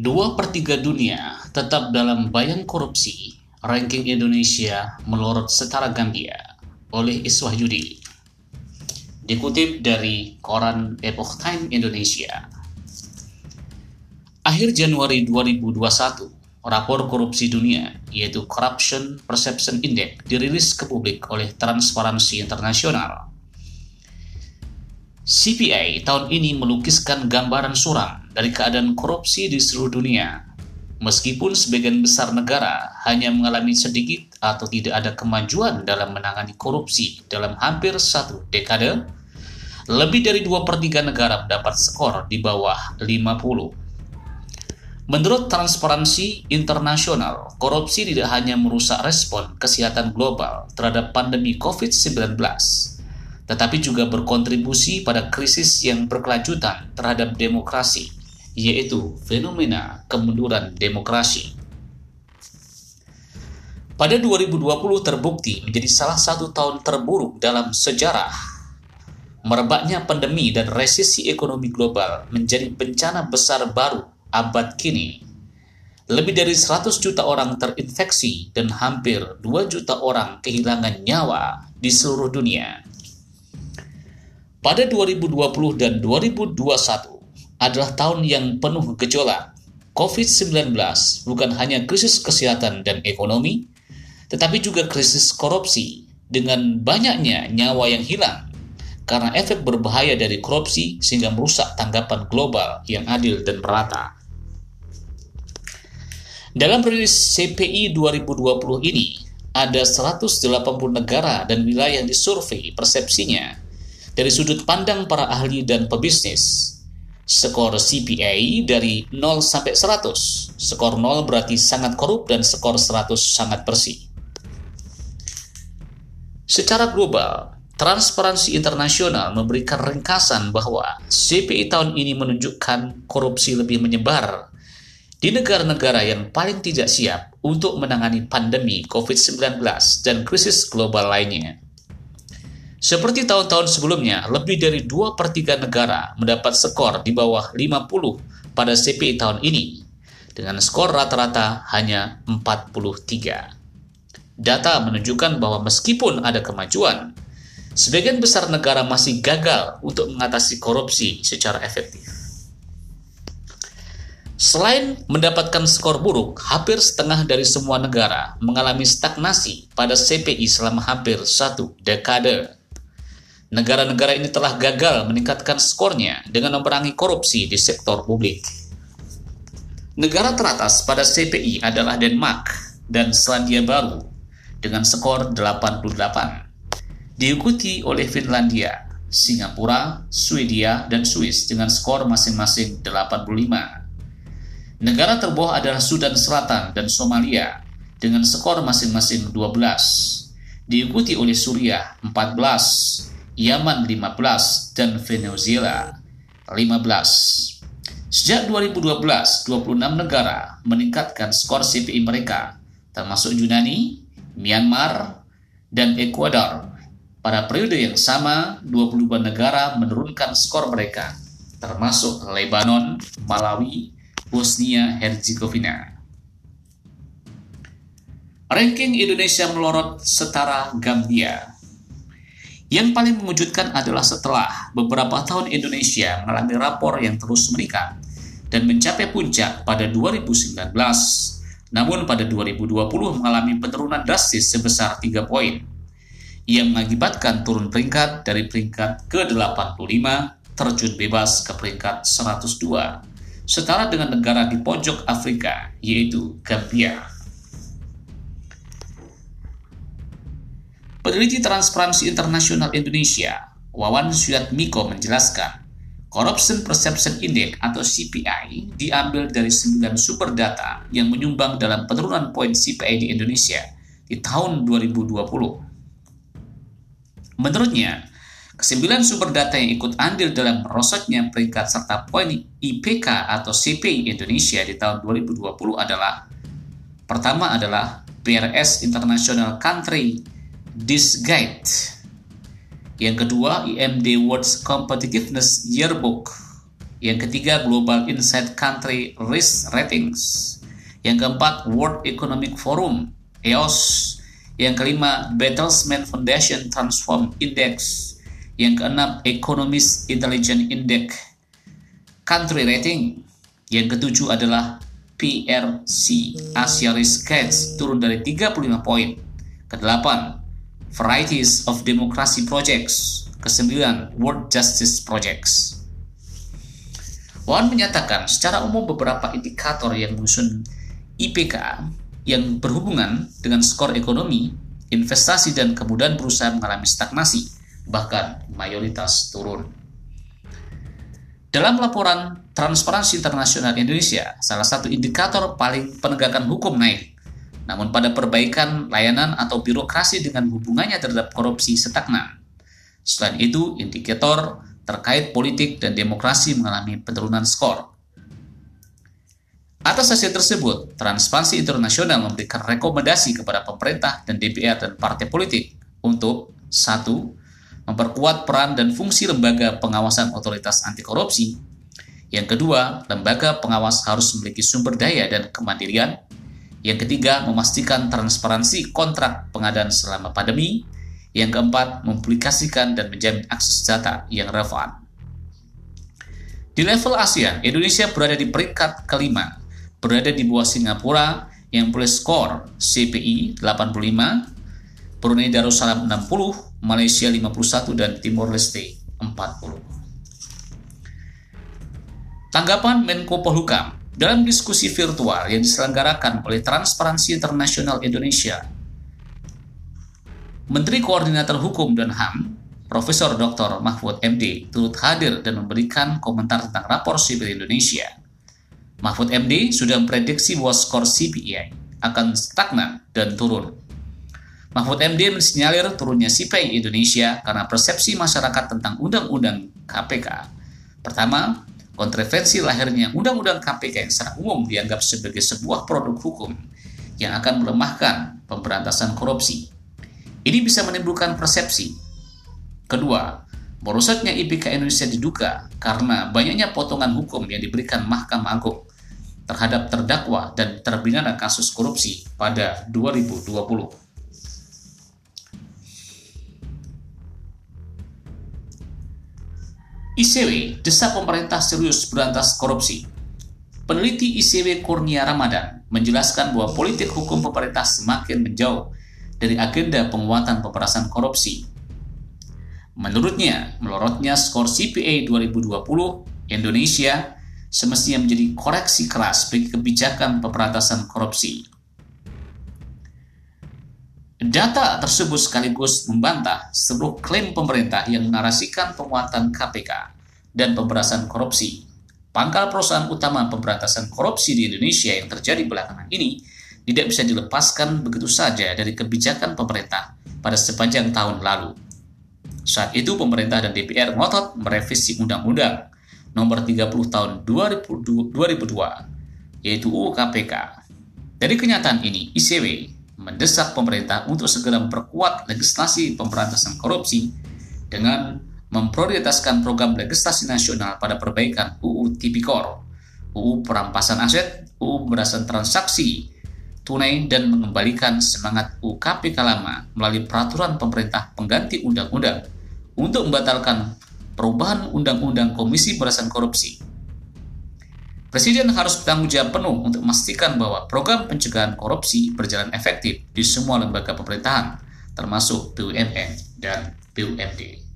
Dua per tiga dunia tetap dalam bayang korupsi, ranking Indonesia melorot setara Gambia oleh Iswah Yudi. Dikutip dari koran Epoch Time Indonesia. Akhir Januari 2021, rapor korupsi dunia, yaitu Corruption Perception Index, dirilis ke publik oleh Transparansi Internasional. CPA tahun ini melukiskan gambaran suram dari keadaan korupsi di seluruh dunia. Meskipun sebagian besar negara hanya mengalami sedikit atau tidak ada kemajuan dalam menangani korupsi dalam hampir satu dekade, lebih dari dua per 3 negara mendapat skor di bawah 50. Menurut Transparansi Internasional, korupsi tidak hanya merusak respon kesehatan global terhadap pandemi COVID-19, tetapi juga berkontribusi pada krisis yang berkelanjutan terhadap demokrasi, yaitu fenomena kemunduran demokrasi. Pada 2020 terbukti menjadi salah satu tahun terburuk dalam sejarah. Merebaknya pandemi dan resesi ekonomi global menjadi bencana besar baru abad kini. Lebih dari 100 juta orang terinfeksi dan hampir 2 juta orang kehilangan nyawa di seluruh dunia. Pada 2020 dan 2021 adalah tahun yang penuh gejolak. COVID-19 bukan hanya krisis kesehatan dan ekonomi, tetapi juga krisis korupsi dengan banyaknya nyawa yang hilang karena efek berbahaya dari korupsi sehingga merusak tanggapan global yang adil dan merata. Dalam rilis CPI 2020 ini, ada 180 negara dan wilayah yang disurvei persepsinya dari sudut pandang para ahli dan pebisnis. Skor CPA dari 0 sampai 100. Skor 0 berarti sangat korup dan skor 100 sangat bersih. Secara global, Transparansi Internasional memberikan ringkasan bahwa CPI tahun ini menunjukkan korupsi lebih menyebar di negara-negara yang paling tidak siap untuk menangani pandemi COVID-19 dan krisis global lainnya. Seperti tahun-tahun sebelumnya, lebih dari 2 per 3 negara mendapat skor di bawah 50 pada CPI tahun ini, dengan skor rata-rata hanya 43. Data menunjukkan bahwa meskipun ada kemajuan, sebagian besar negara masih gagal untuk mengatasi korupsi secara efektif. Selain mendapatkan skor buruk, hampir setengah dari semua negara mengalami stagnasi pada CPI selama hampir satu dekade. Negara-negara ini telah gagal meningkatkan skornya dengan memerangi korupsi di sektor publik. Negara teratas pada CPI adalah Denmark dan Selandia Baru dengan skor 88. Diikuti oleh Finlandia, Singapura, Swedia, dan Swiss dengan skor masing-masing 85. Negara terbawah adalah Sudan Selatan dan Somalia dengan skor masing-masing 12. Diikuti oleh Suriah 14, Yaman 15, dan Venezuela 15. Sejak 2012, 26 negara meningkatkan skor CPI mereka, termasuk Yunani, Myanmar, dan Ekuador. Pada periode yang sama, 22 negara menurunkan skor mereka, termasuk Lebanon, Malawi, Bosnia Herzegovina. Ranking Indonesia melorot setara Gambia yang paling mengejutkan adalah setelah beberapa tahun Indonesia mengalami rapor yang terus meningkat dan mencapai puncak pada 2019, namun pada 2020 mengalami penurunan drastis sebesar 3 poin, yang mengakibatkan turun peringkat dari peringkat ke-85 terjun bebas ke peringkat 102, setara dengan negara di pojok Afrika, yaitu Gambia. Peneliti Transparansi Internasional Indonesia, Wawan Miko menjelaskan, Corruption Perception Index atau CPI diambil dari 9 sumber data yang menyumbang dalam penurunan poin CPI di Indonesia di tahun 2020. Menurutnya, kesembilan sumber data yang ikut andil dalam merosotnya peringkat serta poin IPK atau CPI Indonesia di tahun 2020 adalah Pertama adalah PRS International Country This Guide. Yang kedua, IMD World Competitiveness Yearbook. Yang ketiga, Global Insight Country Risk Ratings. Yang keempat, World Economic Forum, EOS. Yang kelima, Bertelsmann Foundation Transform Index. Yang keenam, Economist Intelligence Index Country Rating. Yang ketujuh adalah PRC Asia Risk Gates turun dari 35 poin. Kedelapan, Varieties of Democracy Projects. Kesembilan, World Justice Projects. Wan menyatakan secara umum beberapa indikator yang menyusun IPK yang berhubungan dengan skor ekonomi, investasi dan kemudahan berusaha mengalami stagnasi bahkan mayoritas turun. Dalam laporan Transparansi Internasional Indonesia, salah satu indikator paling penegakan hukum naik. Namun pada perbaikan layanan atau birokrasi dengan hubungannya terhadap korupsi stagnan. Selain itu, indikator terkait politik dan demokrasi mengalami penurunan skor. Atas hasil tersebut, Transparansi Internasional memberikan rekomendasi kepada pemerintah dan DPR dan partai politik untuk satu memperkuat peran dan fungsi lembaga pengawasan otoritas anti korupsi. Yang kedua, lembaga pengawas harus memiliki sumber daya dan kemandirian. Yang ketiga, memastikan transparansi kontrak pengadaan selama pandemi. Yang keempat, mempublikasikan dan menjamin akses data yang relevan. Di level ASEAN, Indonesia berada di peringkat kelima, berada di bawah Singapura yang boleh skor CPI 85, Brunei Darussalam 60, Malaysia 51 dan Timor Leste 40. Tanggapan Menko Polhukam dalam diskusi virtual yang diselenggarakan oleh Transparansi Internasional Indonesia, Menteri Koordinator Hukum dan HAM, Profesor Dr. Mahfud MD, turut hadir dan memberikan komentar tentang rapor sipil Indonesia. Mahfud MD sudah memprediksi bahwa skor CPI akan stagnan dan turun Mahfud MD mensinyalir turunnya CPI Indonesia karena persepsi masyarakat tentang Undang-Undang KPK. Pertama, kontroversi lahirnya Undang-Undang KPK yang secara umum dianggap sebagai sebuah produk hukum yang akan melemahkan pemberantasan korupsi. Ini bisa menimbulkan persepsi. Kedua, merosotnya IPK Indonesia diduga karena banyaknya potongan hukum yang diberikan Mahkamah Agung terhadap terdakwa dan terbina kasus korupsi pada 2020. ICW desa pemerintah serius berantas korupsi. Peneliti ICW Kurnia Ramadan menjelaskan bahwa politik hukum pemerintah semakin menjauh dari agenda penguatan pemberantasan korupsi. Menurutnya, melorotnya skor CPA 2020 Indonesia semestinya menjadi koreksi keras bagi kebijakan pemberantasan korupsi. Data tersebut sekaligus membantah seluruh klaim pemerintah yang menarasikan penguatan KPK dan pemberantasan korupsi. Pangkal perusahaan utama pemberantasan korupsi di Indonesia yang terjadi belakangan ini tidak bisa dilepaskan begitu saja dari kebijakan pemerintah pada sepanjang tahun lalu. Saat itu pemerintah dan DPR ngotot merevisi Undang-Undang Nomor 30 Tahun 2002, yaitu UU KPK. Dari kenyataan ini, ICW mendesak pemerintah untuk segera memperkuat legislasi pemberantasan korupsi dengan memprioritaskan program legislasi nasional pada perbaikan UU Tipikor, UU perampasan aset, UU pemberantasan transaksi tunai dan mengembalikan semangat UU KPK lama melalui peraturan pemerintah pengganti undang-undang untuk membatalkan perubahan undang-undang Komisi Pemberantasan Korupsi Presiden harus bertanggung jawab penuh untuk memastikan bahwa program pencegahan korupsi berjalan efektif di semua lembaga pemerintahan, termasuk BUMN dan BUMD.